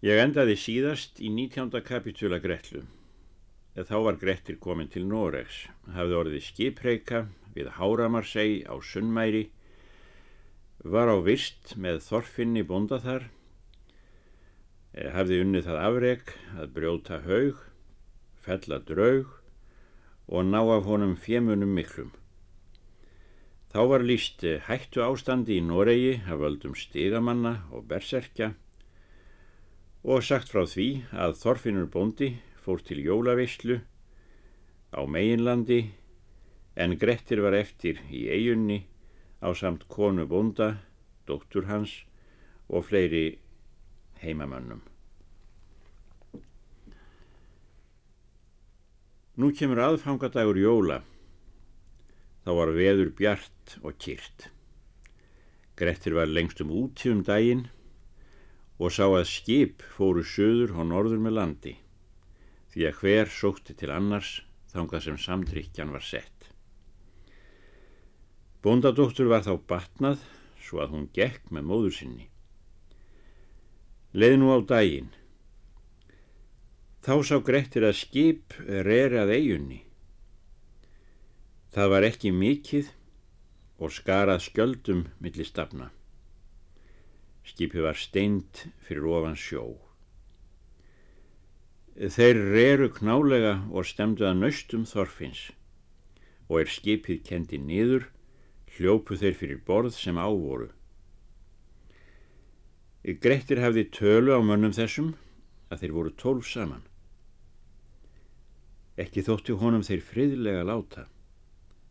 Ég endaði síðast í 19. kapitúla Gretlu. Þá var Grettir komin til Noregs, hafði orðið skipreika við Háramarsei á Sunnmæri, var á vist með Þorfinni bonda þar, eh, hafði unnið það afreg að brjóta haug, fella draug og ná af honum fjemunum miklum. Þá var líst eh, hættu ástandi í Noregi að völdum stigamanna og berserkja og sagt frá því að Þorfinnur Bóndi fór til Jólaveyslu á meginlandi en Grettir var eftir í eigunni á samt konu Bónda, dóttur hans og fleiri heimamönnum. Nú kemur aðfangadagur jóla. Þá var veður bjart og kýrt. Grettir var lengst um úti um daginn og sá að skip fóru söður og norður með landi því að hver sótti til annars þangað sem samdrykjan var sett. Bondadóttur var þá batnað svo að hún gekk með móður sinni. Leð nú á daginn. Þá sá Grettir að skip reri að eigunni. Það var ekki mikið og skarað skjöldum millir stafna. Skipið var steint fyrir ofan sjó. Þeir reru knálega og stemdu að naustum þorfins og er skipið kendi niður, hljópu þeir fyrir borð sem ávoru. Grettir hafði tölu á mönnum þessum að þeir voru tólf saman. Ekki þótti honum þeir friðlega láta.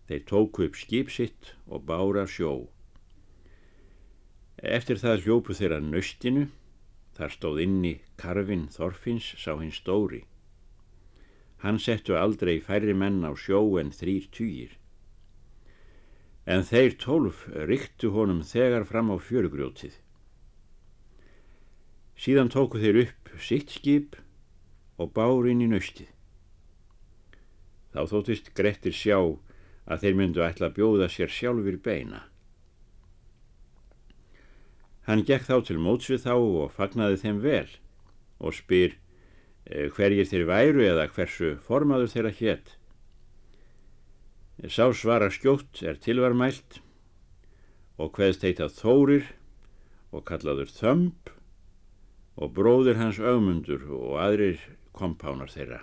Þeir tóku upp skip sitt og bára sjó. Eftir það hljópu þeirra nöstinu, þar stóð inni karfin Þorfins sá hinn stóri. Hann settu aldrei færri menn á sjó en þrýr týjir. En þeir tólf ryktu honum þegar fram á fjörugrjótið. Síðan tóku þeir upp sitt skip og bárin í nöstið. Þá þóttist Grettir sjá að þeir myndu ætla að bjóða sér sjálfur beina. Hann gekk þá til móts við þá og fagnaði þeim vel og spyr eh, hverjir þeir væru eða hversu formaður þeirra hétt. Sá svara skjótt er tilvarmælt og hveðst heitað Þórir og kallaður Þömb og bróðir hans augmundur og aðrir kompánar þeirra.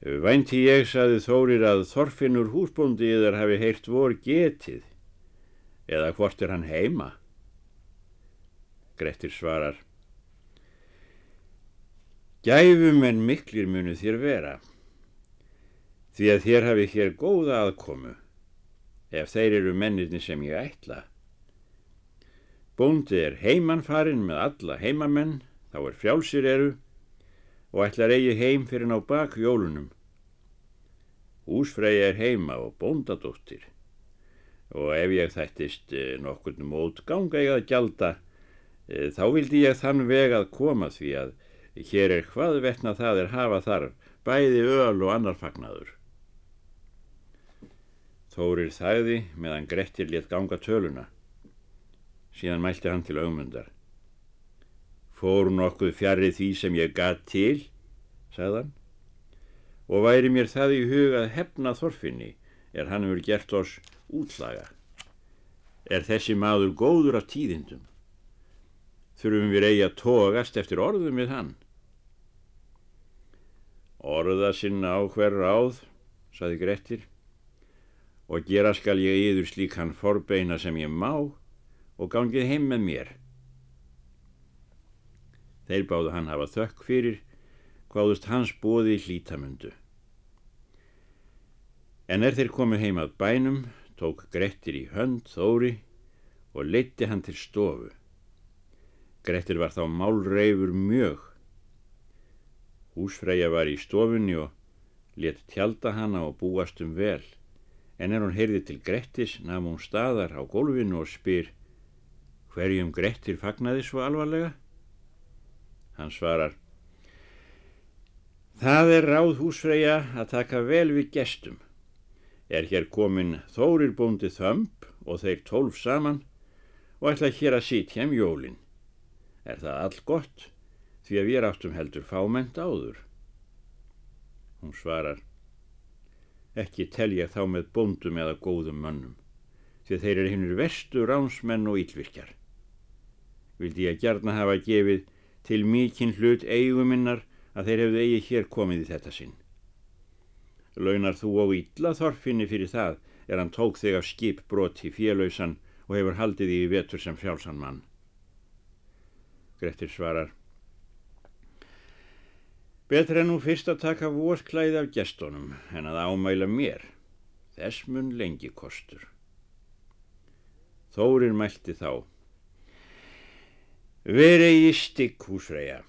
Vænti ég, saði Þórir, að Þorfinnur húsbóndi yðar hafi heyrt vor getið eða hvort er hann heima? Grettir svarar Gæfum en miklir munu þér vera því að þér hafi hér góða aðkomu ef þeir eru mennirni sem ég ætla. Bóndi er heimannfarinn með alla heimamenn þá er frjálsir eru og ætlar eigi heim fyrir ná bak jólunum. Húsfreyja er heima og bóndadóttir og ef ég þættist eh, nokkurnu mót ganga ég að gjalda eh, þá vildi ég þann veg að koma því að hér er hvað vettna það er hafa þarf bæði öl og annar fagnadur. Þórir þæði meðan Grettir létt ganga töluna. Síðan mælti hann til augmundar. Fór nokkuð fjarrið því sem ég gatt til, sagðan, og væri mér það í hugað hefna þorfinni er hann hefur gert oss útlaga. Er þessi maður góður af tíðindum? Þurfum við eigi að tógast eftir orðum við hann? Orða sinna á hver ráð, saði Grettir, og gera skal ég yður slík hann forbeina sem ég má og gangið heim með mér. Þeir báðu hann hafa þökk fyrir hvaðust hans bóði hlítamundu. En er þeir komið heim að bænum, tók Grettir í hönd Þóri og leitti hann til stofu. Grettir var þá málreifur mjög. Húsfreyja var í stofunni og let tjálta hana og búast um vel, en er hún heyrði til Grettis nafn hún staðar á gólfinu og spyr hverjum Grettir fagnaði svo alvarlega? Hann svarar Það er ráð húsfreyja að taka vel við gestum er hér komin Þórir bóndi þömp og þeir tólf saman og ætla hér að sitja um jólinn. er það all gott því að við áttum heldur fáment áður. Hún svarar, ekki telja þá með bóndum eða góðum mönnum, því þeir eru hinnur vestu ránsmenn og yllvirkjar. Vildi ég gerna hafa gefið til mikinn hlut eiguminnar að þeir hefðu eigi hér komið í þetta sinn. Launar þú á ítla þorfinni fyrir það er hann tók þig af skip broti félausan og hefur haldið í vetur sem fjálsan mann. Grettir svarar Betra nú fyrst að taka vorklæði af gestónum en að ámæla mér. Þess mun lengi kostur. Þórir mælti þá. Verið í stygg húsreia.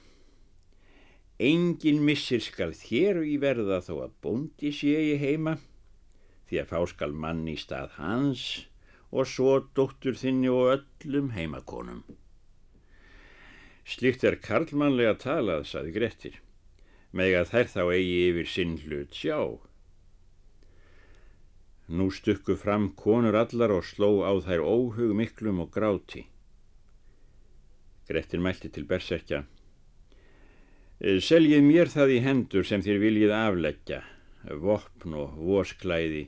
Engin missir skal þér í verða þó að bóndi sé ég heima, því að fá skal mann í stað hans og svo dóttur þinni og öllum heimakonum. Slikt er karlmannlega talað, saði Grettir, meg að þær þá eigi yfir sinn hlut sjá. Nú stukku fram konur allar og sló á þær óhug miklum og gráti. Grettir mælti til berserkja. Seljið mér það í hendur sem þér viljið afleggja, vopn og vorsklæði,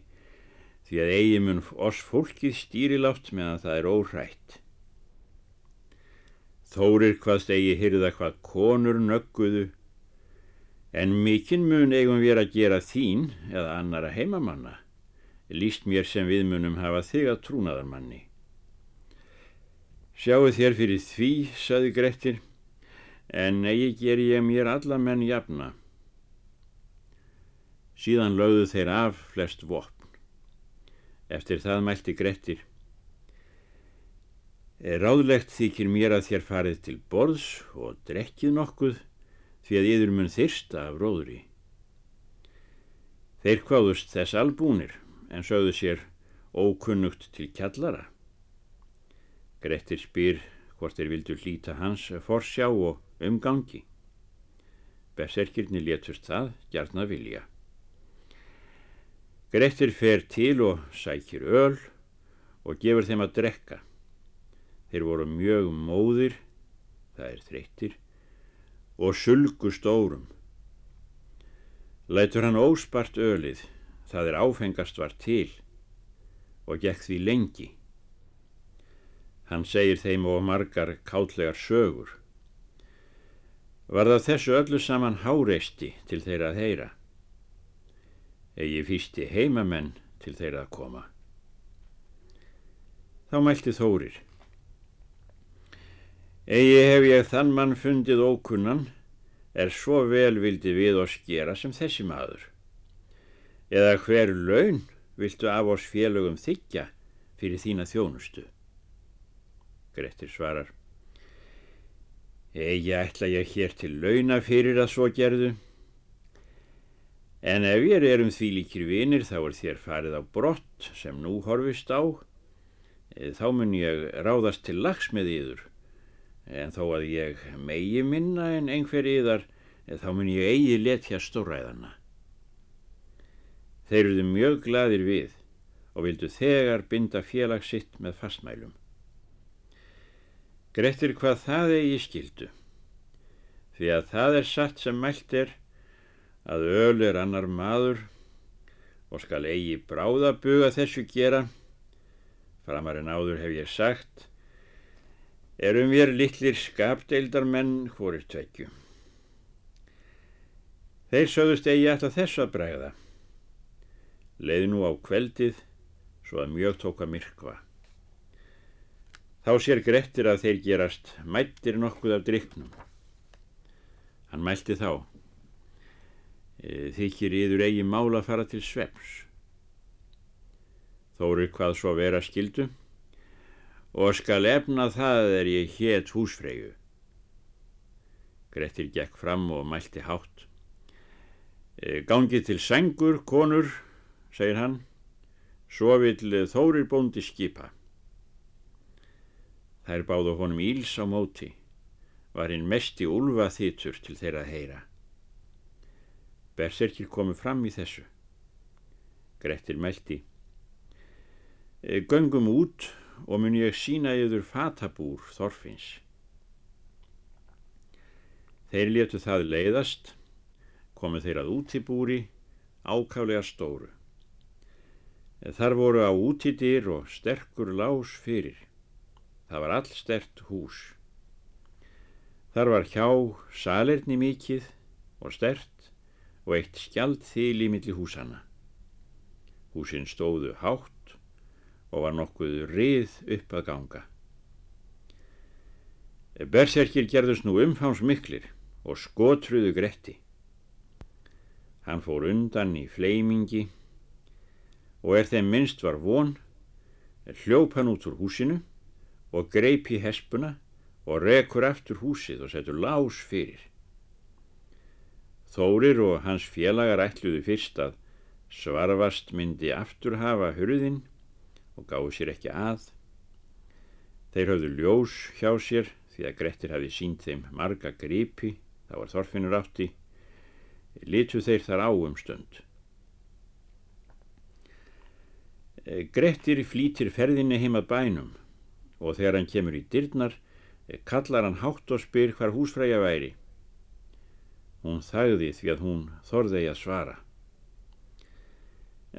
því að eigi mun oss fólkið stýrilátt meðan það er óhrætt. Þórir hvaðst eigi hyrða hvað konur nögguðu, en mikinn mun eigum við að gera þín eða annara heimamanna, líst mér sem við munum hafa þig að trúnaðarmanni. Sjáu þér fyrir því, saði Grettir, en eigi ger ég mér alla menn jafna. Síðan lögðu þeir af flest vopn. Eftir það mælti Grettir. Ráðlegt þykir mér að þér farið til borðs og drekkið nokkuð því að yður mun þyrsta af róðri. Þeir kváðust þess albúnir en sögðu sér ókunnugt til kjallara. Grettir spyr hvort þeir vildu hlýta hans forsjá og umgangi. Berserkirni létust það, gjarna vilja. Grettir fer til og sækir öl og gefur þeim að drekka. Þeir voru mjög móðir, það er þreyttir, og sulgu stórum. Lætur hann óspart ölið, það er áfengast var til og gekk því lengi. Hann segir þeim og margar kátlegar sögur. Var það þessu öllu saman háreisti til þeirra að heyra. Egi fýsti heimamenn til þeirra að koma. Þá mælti Þórir. Egi hef ég þann mann fundið ókunnan, er svo vel vildi við oss gera sem þessi maður. Eða hver laun viltu af oss félögum þykja fyrir þína þjónustu? Grettir svarar. Egi ætla ég hér til launa fyrir að svo gerðu. En ef ég erum því líkir vinir þá er þér farið á brott sem nú horfist á. Eh, þá mun ég ráðast til lags með yður. En þó að ég megi minna en einhver yðar, eh, þá mun ég eigi letja stóræðana. Þeir eruðu mjög gladir við og vildu þegar binda félagsitt með fastmælum. Grettir hvað það eigi skildu, því að það er satt sem mælt er að öl er annar maður og skal eigi bráðabuga þessu gera, framarinn áður hef ég sagt, erum við litlir skapdeildarmenn hvorir tvekju. Þeir sögðust eigi alltaf þess að bregða, leið nú á kveldið svo að mjög tóka myrkva. Þá sér Grettir að þeir gerast mættir nokkuð af driknum. Hann mælti þá. E, þykir yður eigi mála að fara til sveps. Þóri hvað svo vera skildu og skal efna það er ég hétt húsfreyju. Grettir gekk fram og mælti hátt. E, Gangið til sengur, konur, segir hann, svo vil Þórir bóndi skipa. Þær báðu honum íls á móti, var hinn mesti úlfa þýtur til þeirra að heyra. Berserkir komu fram í þessu. Grettir meldi. E, göngum út og mun ég sína yfir fatabúr Þorfins. Þeir letu það leiðast, komu þeir að útibúri, ákálega stóru. Þar voru á útidyr og sterkur lás fyrir. Það var all stert hús. Þar var hjá salerni mikið og stert og eitt skjald þýl í milli húsana. Húsin stóðu hátt og var nokkuð rið upp að ganga. Berserkir gerðust nú umfáms miklir og skotruðu gretti. Hann fór undan í fleimingi og er þeim minnst var von, hljóp hann út úr húsinu og greip í hespuna og rekur aftur húsið og setur lás fyrir. Þórir og hans félagar ætluðu fyrst að svarvast myndi aftur hafa hurðin og gáðu sér ekki að. Þeir höfðu ljós hjá sér því að Grettir hafi sínt þeim marga gripi, það var þorfinur átti, litu þeir þar á um stund. Grettir flýtir ferðinni heima bænum og þegar hann kemur í dyrnar kallar hann hátt og spyr hvar húsfræja væri. Hún þagði því að hún þorði að svara.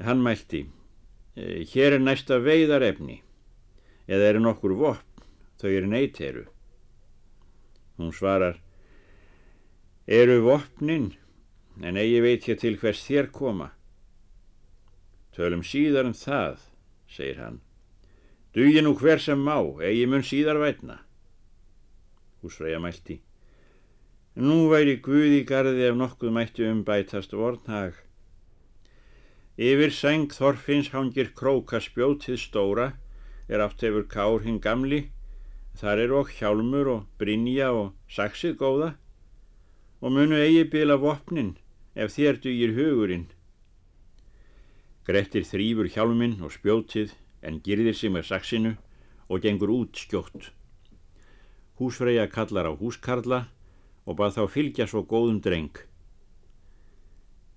Hann mælti, e, hér er næsta veiðarefni, eða eru nokkur vopn, þau eru neyteru. Hún svarar, eru vopnin, en eigi veit ég til hvers þér koma. Tölum síðar um það, segir hann. Dugi nú hver sem má, eigi mun síðar vætna húsfræja mælti. Nú væri Guði garði ef nokkuð mætti umbætast vornhag. Yfir seng Þorfinns hangir króka spjótið stóra, er átt hefur kár hinn gamli, þar er okk hjálmur og brinja og saksið góða, og munu eigi bila vopnin ef þér dugir hugurinn. Grettir þrýfur hjálminn og spjótið en girðir sig með saksinu og gengur út skjótt. Húsfreyja kallar á húskarla og bað þá fylgja svo góðum dreng.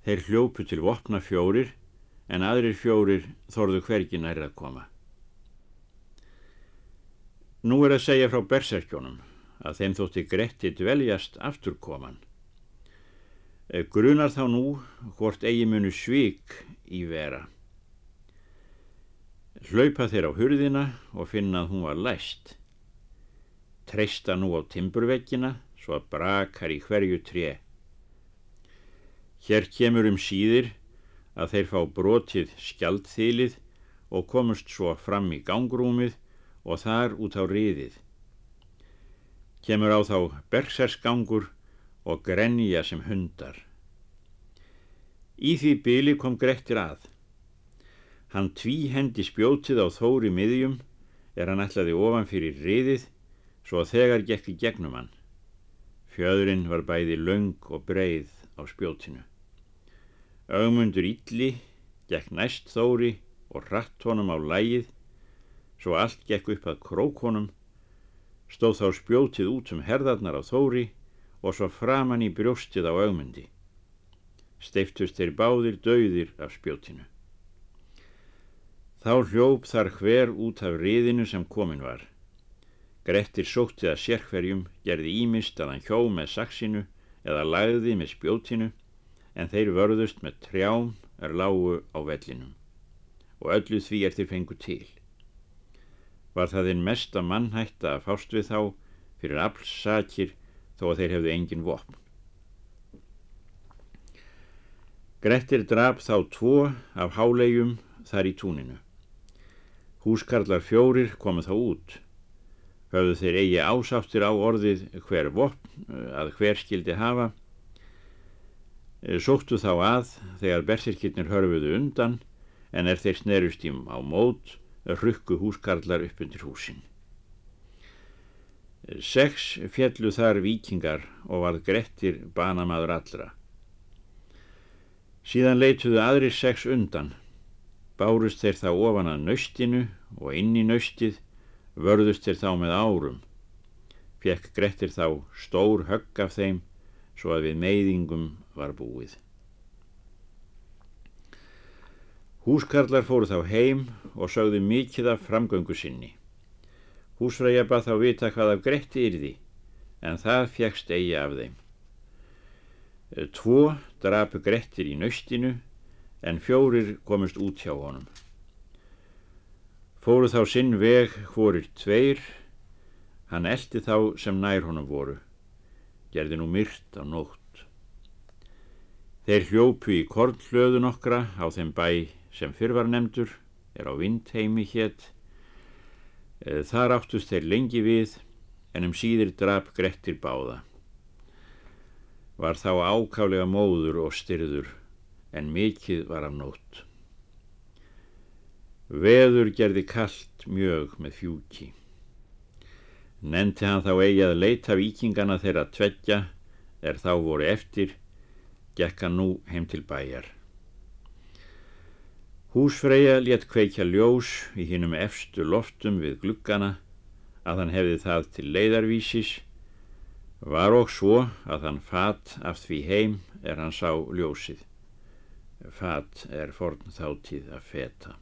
Þeir hljópu til vopna fjórir en aðrir fjórir þorðu hvergi nær að koma. Nú er að segja frá berserkjónum að þeim þótti Gretti dveljast afturkoman. Eh, grunar þá nú hvort eigi munu svík í vera. Hlaupa þeir á hurðina og finna að hún var læst treysta nú á timburveggina svo að brakar í hverju tré. Hér kemur um síðir að þeir fá brotið skjaldþýlið og komust svo fram í gangrúmið og þar út á riðið. Kemur á þá bergsersgangur og grenja sem hundar. Í því byli kom Grettir að. Hann tví hendi spjótið á þóri miðjum er hann ætlaði ofan fyrir riðið svo að þegar gekk í gegnum hann. Fjöðurinn var bæði laung og breið á spjótinu. Ögmundur Ítli gekk næst þóri og ratt honum á lægið, svo allt gekk upp að krókonum, stóð þá spjótið út um herðarnar á þóri og svo framann í brjóstið á augmundi. Steiftust þeir báðir dauðir af spjótinu. Þá hljóp þar hver út af riðinu sem komin var. Grettir sótti að sérkverjum, gerði ímist að hann hjó með saksinu eða lagði með spjótinu en þeir vörðust með trjám er lágu á vellinum og öllu því er þeir fengu til. Var það einn mesta mannhætta að fást við þá fyrir aflsakir þó að þeir hefðu engin vopn. Grettir draf þá tvo af hálegjum þar í túninu. Húskarlar fjórir komu þá út. Höfðu þeir eigi ásáttir á orðið hver vopn eh, að hver skildi hafa. Eh, sóttu þá að þegar bersirkirnir hörfuðu undan en er þeir snerustím á mót rukku húskarlar upp undir húsin. Seks fjallu þar vikingar og varð grettir banamaður allra. Síðan leituðu aðrir sex undan bárust þeir þá ofan að nöstinu og inn í nöstið vörðust þeir þá með árum. Fjekk Grettir þá stór högg af þeim svo að við meiðingum var búið. Húskarlar fóru þá heim og sögðu mikið af framgöngu sinni. Húsfræja bað þá vita hvað af Gretti yrði en það fjekst eigi af þeim. Tvo drapu Grettir í nöstinu en fjórir komist út hjá honum. Fóru þá sinn veg hvorir tveir, hann eldi þá sem nær honum voru, gerði nú myrt á nótt. Þeir hljópu í kornhlöðu nokkra á þeim bæ sem fyrr var nefndur, er á vindheimi hétt. Þar áttust þeir lengi við en um síðir drap Grettir báða. Var þá ákálega móður og styrður en mikið var af nótt. Veður gerði kallt mjög með fjúki. Nendi hann þá eigi að leita vikingana þeirra tveggja er þá voru eftir, gekk hann nú heim til bæjar. Húsfreyja létt kveikja ljós í hinnum efstu loftum við gluggana að hann hefði það til leiðarvísis, var og svo að hann fatt af því heim er hann sá ljósið. Fatt er forn þáttíð að feta.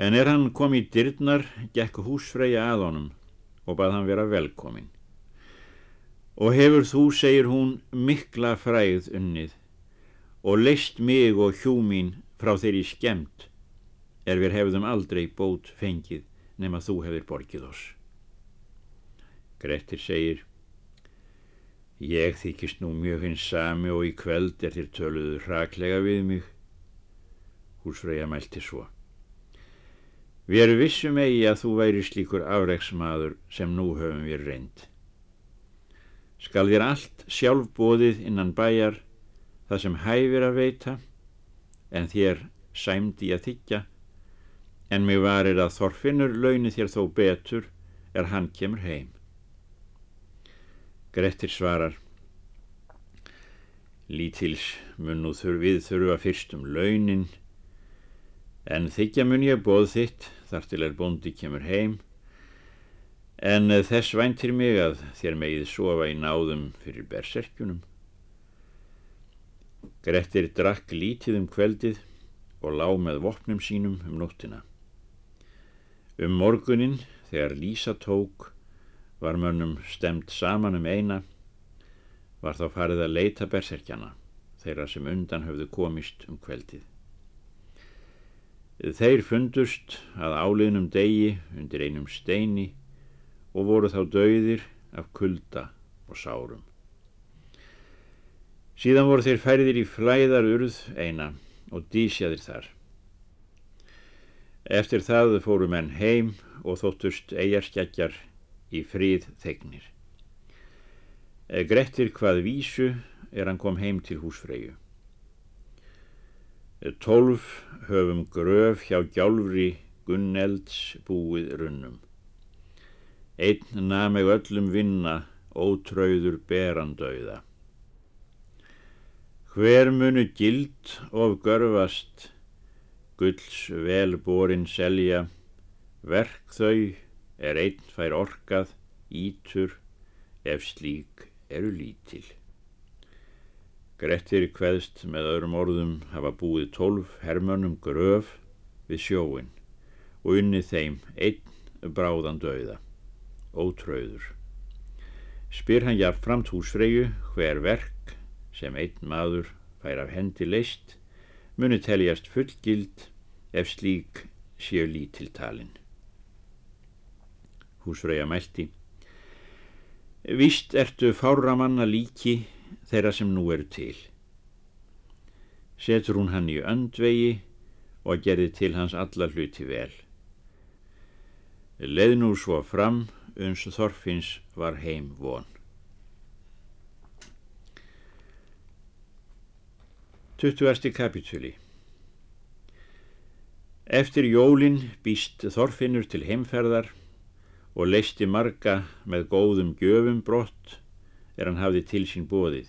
En er hann kom í dyrnar, gekk húsfreyja að honum og bað hann vera velkomin. Og hefur þú, segir hún, mikla fræð unnið og leist mig og hjú mín frá þeirri skemmt er við hefðum aldrei bót fengið nema þú hefur borgið oss. Grettir segir, ég þykist nú mjög hins sami og í kveld er þér töluðu hraklega við mig. Húsfreyja mælti svo. Við erum vissum eigi að þú væri slíkur afreiksmaður sem nú höfum við reynd. Skal þér allt sjálfbóðið innan bæjar það sem hæfir að veita en þér sæmdi að þykja en mig varir að þorfinnur launi þér þó betur er hann kemur heim. Grettir svarar Lítils mun nú þurr við þurfa fyrst um launin en þykja mun ég bóð þitt þar til er bóndi kemur heim en þess væntir mig að þér megið sofa í náðum fyrir berserkjunum. Grettir drakk lítið um kveldið og lá með vopnum sínum um nóttina. Um morgunin, þegar Lísa tók, var mönnum stemt saman um eina, var þá farið að leita berserkjana, þeirra sem undan höfðu komist um kveldið. Þeir fundust að áliðnum degi undir einum steini og voru þá dauðir af kulda og sárum. Síðan voru þeir færðir í flæðar urð eina og dísjaðir þar. Eftir það fóru menn heim og þóttust eigarskjækjar í fríð þegnir. Grettir hvað vísu er hann kom heim til húsfreyju. Tólf höfum gröf hjá gjálfri Gunnelds búið runnum. Einn nameg öllum vinna, ótrauður berandauða. Hver munu gild of görfast, gulls velborin selja, verk þau er einn fær orkað, ítur, ef slík eru lítil. Grettir kveðst með öðrum orðum hafa búið tólf hermönnum gröf við sjóin og unnið þeim einn bráðan döiða, ótröður. Spyr hann jafnframt húsfreyju hver verk sem einn maður fær af hendi leist muni teljast fullgild ef slík séu lítiltalinn. Húsfreyja mælti Vist ertu fáramanna líki þeirra sem nú eru til. Setur hún hann í öndvegi og gerði til hans alla hluti vel. Leð nú svo fram uns Þorfinns var heim von. Tuttugasti kapitúli Eftir jólin býst Þorfinnur til heimferðar og leisti marga með góðum gjöfum brott er hann hafði til sín bóðið.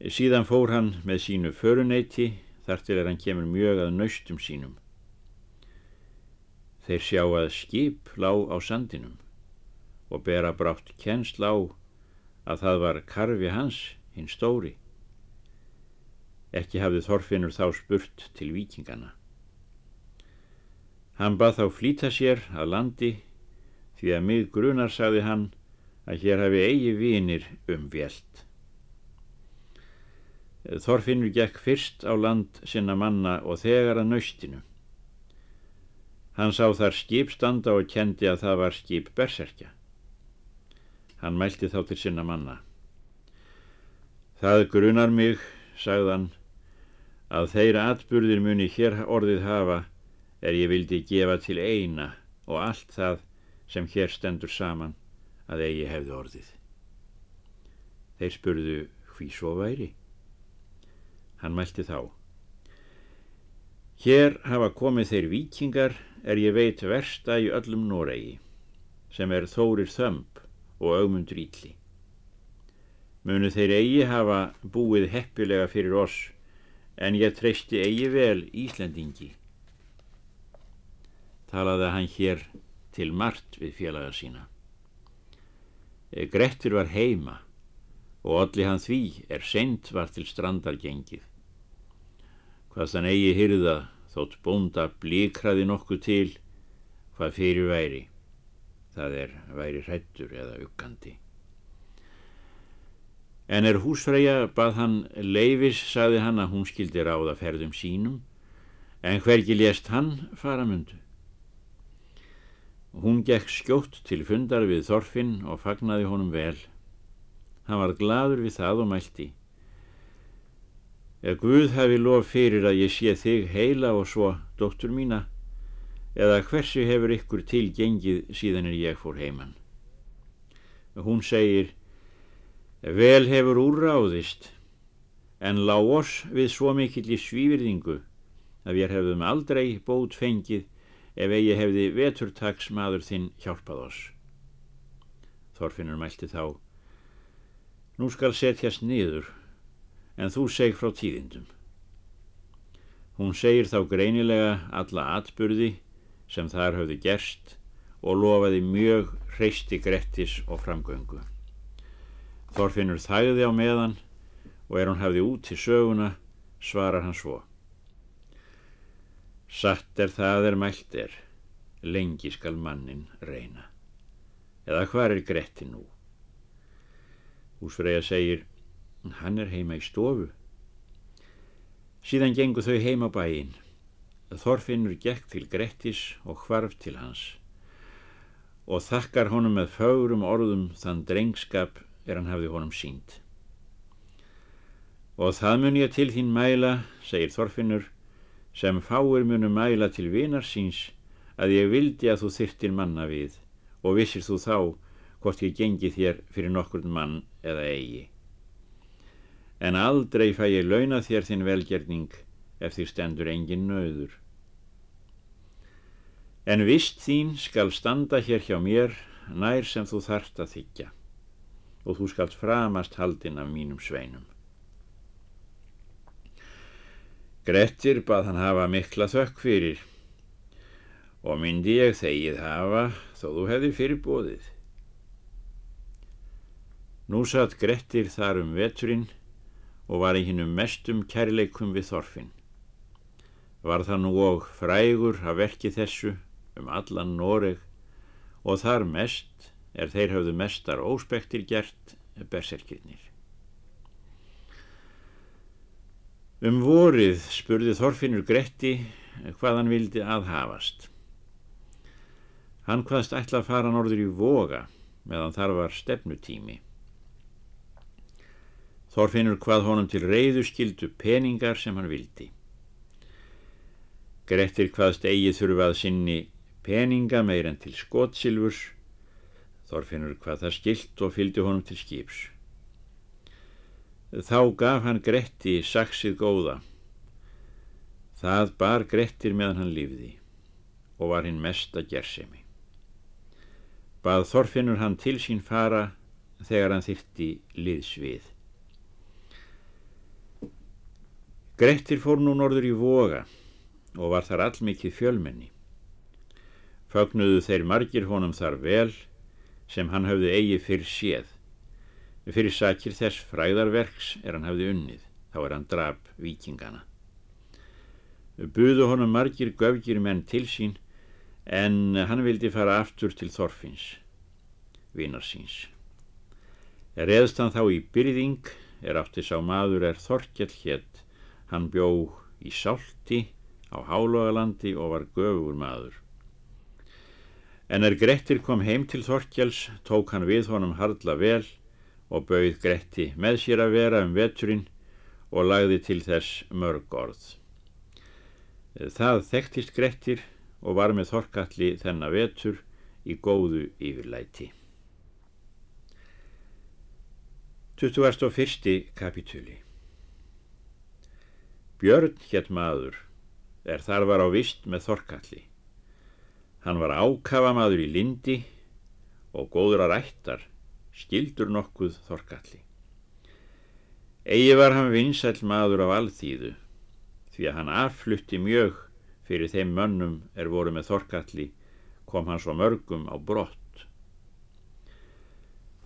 Síðan fór hann með sínu föruneyti þar til er hann kemur mjög að naustum sínum. Þeir sjá að skip lág á sandinum og bera brátt kjensl á að það var karfi hans, hinn stóri. Ekki hafði Þorfinnur þá spurt til vikingana. Hann bað þá flýta sér að landi því að mig grunar, sagði hann, að hér hafi eigi vinir um vjelt. Þorfinnur gekk fyrst á land sinna manna og þegar að naustinu. Hann sá þar skip standa og kendi að það var skip berserkja. Hann mælti þá til sinna manna. Það grunar mig, sagðan, að þeirra atburðir muni hér orðið hafa er ég vildi gefa til eina og allt það sem hér stendur saman að eigi hefði orðið. Þeir spurðu hví svo væri. Hann mælti þá. Hér hafa komið þeir vikingar er ég veit versta í öllum Noregi, sem er Þórir Þömb og augmundur ítli. Munu þeir eigi hafa búið heppilega fyrir oss, en ég treysti eigi vel Íslandingi. Talaði hann hér til margt við félaga sína. Eh, Grettir var heima og allir hann því er seint var til strandar gengið. Hvað þann eigi hyrða þótt bónda blíkraði nokkuð til hvað fyrir væri. Það er væri hrættur eða uggandi. En er húsfreyja bað hann leifis, sagði hann að hún skildi ráða ferðum sínum, en hvergi lést hann fara mundu. Hún gekk skjótt til fundar við Þorfinn og fagnaði honum vel. Hann var gladur við það og mælti. Ef Guð hafi lof fyrir að ég sé þig heila og svo, dóttur mína, eða hversu hefur ykkur tilgengið síðan er ég fór heimann. Hún segir, vel hefur úrráðist, en lág oss við svo mikill í svívirðingu að við hefðum aldrei bót fengið ef eigi hefði veturtags maður þinn hjálpað oss. Þorfinnur mælti þá, nú skal setjast niður, en þú seg frá tíðindum. Hún segir þá greinilega alla atburði sem þar höfðu gerst og lofaði mjög hreisti grettis og framgöngu. Þorfinnur þægði á meðan og er hún hafði út til söguna, svarar hann svo. Satt er það er mælt er, lengi skal mannin reyna. Eða hvar er Gretti nú? Húsfreyja segir, hann er heima í stofu. Síðan gengu þau heima bæinn. Þorfinnur gekk til Grettis og hvarf til hans og þakkar honum með fögurum orðum þann drengskap er hann hafði honum sínt. Og það mun ég til þín mæla, segir Þorfinnur, sem fáir munu mæla til vinar síns að ég vildi að þú þyrtir manna við og vissir þú þá hvort ég gengi þér fyrir nokkur mann eða eigi. En aldrei fæ ég launa þér þinn velgerning ef því stendur engin nöður. En vist þín skal standa hér hjá mér nær sem þú þart að þykja og þú skalt framast haldinn af mínum sveinum. Grettir bað hann hafa mikla þökk fyrir og myndi ég þegið hafa þó þú hefði fyrir bóðið. Nú satt Grettir þar um veturinn og var í hinnum mestum kærleikum við Þorfinn. Var það nú og frægur að verki þessu um allan Noreg og þar mest er þeir hafðu mestar óspektir gert berserkirnir. Um vorið spurði Þorfinnur Gretti hvað hann vildi aðhafast. Hann hvaðst ætla að fara norður í voga meðan þar var stefnutími. Þorfinnur hvað honum til reyðu skildu peningar sem hann vildi. Grettir hvaðst eigið þurfað sinni peninga meir en til skotsilvurs. Þorfinnur hvað það skilt og fylgdi honum til skips. Þá gaf hann Gretti saksið góða. Það bar Grettir meðan hann lífði og var hinn mesta gersemi. Bað Þorfinnur hann til sín fara þegar hann þyrtti liðsvið. Grettir fór nú norður í voga og var þar allmikið fjölmenni. Fögnuðu þeir margir honum þar vel sem hann hafði eigi fyrr séð Fyrir sakir þess fræðarverks er hann hafði unnið, þá er hann drap vikingana. Buðu honum margir göfgir menn til sín en hann vildi fara aftur til Þorfinns, vinar síns. Reðst hann þá í byrðing er átti sá maður er Þorkjell hétt, hann bjó í Sálti á Hálóðalandi og var göfur maður. En er Grettir kom heim til Þorkjells, tók hann við honum hardla vel og bauð Gretti með sér að vera um veturinn og lagði til þess mörg orð. Það þekktist Grettir og var með Þorkalli þennan vetur í góðu yfirlæti. 21. kapitúli Björn hétt maður er þar var á vist með Þorkalli. Hann var ákafa maður í lindi og góður að rættar, skildur nokkuð Þorkalli. Egi var hann vinsæl maður af alþýðu, því að hann afflutti mjög fyrir þeim mönnum er voru með Þorkalli, kom hann svo mörgum á brott.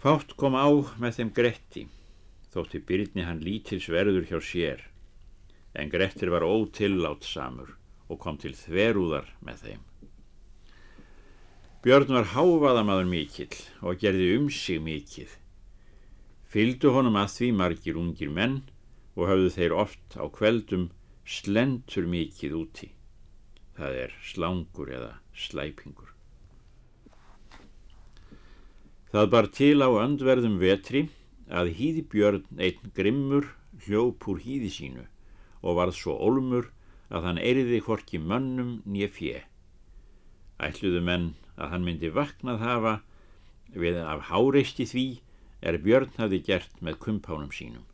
Fátt kom á með þeim Gretti, þótti byrjni hann lítilsverður hjá sér, en Grettir var ótillátt samur og kom til þverúðar með þeim. Björn var hávaðamaður mikill og gerði um sig mikill. Fyldu honum að því margir ungir menn og hafðu þeir oft á kveldum slentur mikill úti. Það er slangur eða slæpingur. Það bar til á öndverðum vetri að hýðibjörn einn grimmur hljóp úr hýði sínu og varð svo olmur að hann eriði hvorki mönnum nýja fjö. Ætluðu menn að hann myndi vaknað hafa við af háreisti því er björn hafi gert með kumpánum sínum.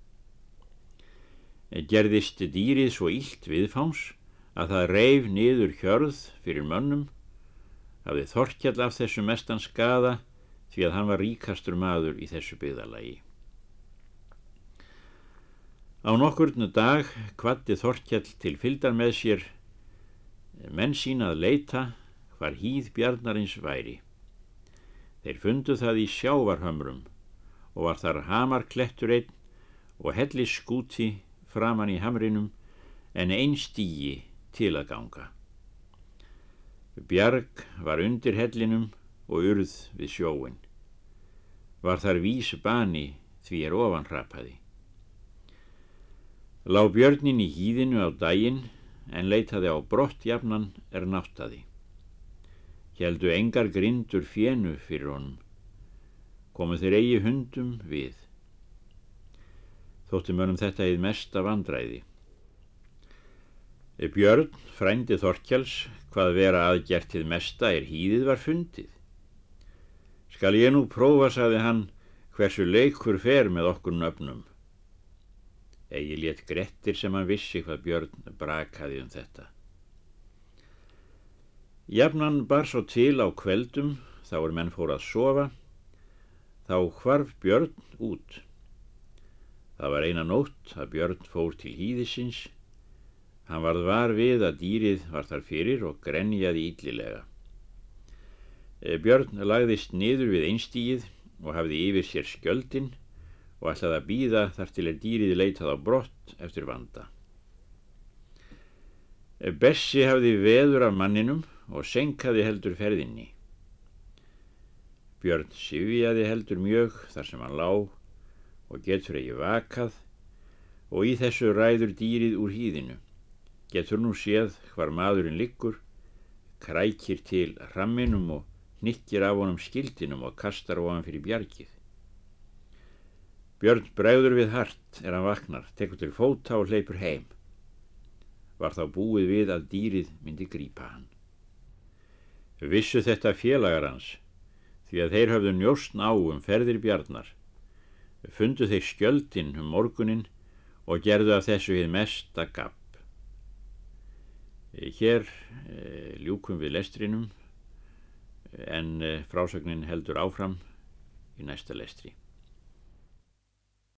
Gerðist dýrið svo ílt viðfáns að það reif niður hjörð fyrir mönnum, hafði þorkjall af þessu mestan skada því að hann var ríkastur maður í þessu byggðalagi. Á nokkurnu dag kvatti Þorkjall til fyldar með sér menn sín að leita hvar hýð bjarnarins væri. Þeir fundu það í sjávarhömrum og var þar hamarklettur einn og hellis skúti framann í hamrinum en einn stígi til að ganga. Bjarg var undir hellinum og urð við sjóin. Var þar vís bani því er ofan hrapaði. Lá björnin í hýðinu á daginn en leitaði á brott jafnan er náttaði. Hjeldu engar grindur fjennu fyrir honum. Komu þeir eigi hundum við. Þótti mönum þetta eða mesta vandræði. Björn, frændi Þorkjáls, hvað vera aðgertið mesta er hýðið var fundið. Skal ég nú prófa, saði hann, hversu leikur fer með okkur nöfnum. Egi létt grettir sem hann vissi hvað Björn brakaði um þetta. Jafnan bar svo til á kveldum, þá er menn fór að sofa, þá hvarf Björn út. Það var eina nótt að Björn fór til hýðisins, hann varð var við að dýrið var þar fyrir og grenjaði íllilega. Eh, Björn lagðist niður við einstíið og hafði yfir sér skjöldin og ætlaði að býða þar til er dýrið leitað á brott eftir vanda. Eh, Bessi hafði veður af manninum og senkaði heldur ferðinni. Björn sifjaði heldur mjög þar sem hann lá og getur ekki vakað og í þessu ræður dýrið úr hýðinu. Getur nú séð hvar maðurinn liggur, krækir til ramminum og nikkir af honum skildinum og kastar ofan fyrir bjargið. Björn bregður við hart er hann vaknar, tekur til fóta og hleypur heim. Var þá búið við að dýrið myndi grípa hann. Vissu þetta félagar hans, því að þeir höfðu njóstn á um ferðir bjarnar. Fundu þeir skjöldin um morgunin og gerðu af þessu hið mesta gapp. Hér eh, ljúkum við lestrinum en eh, frásögnin heldur áfram í næsta lestri.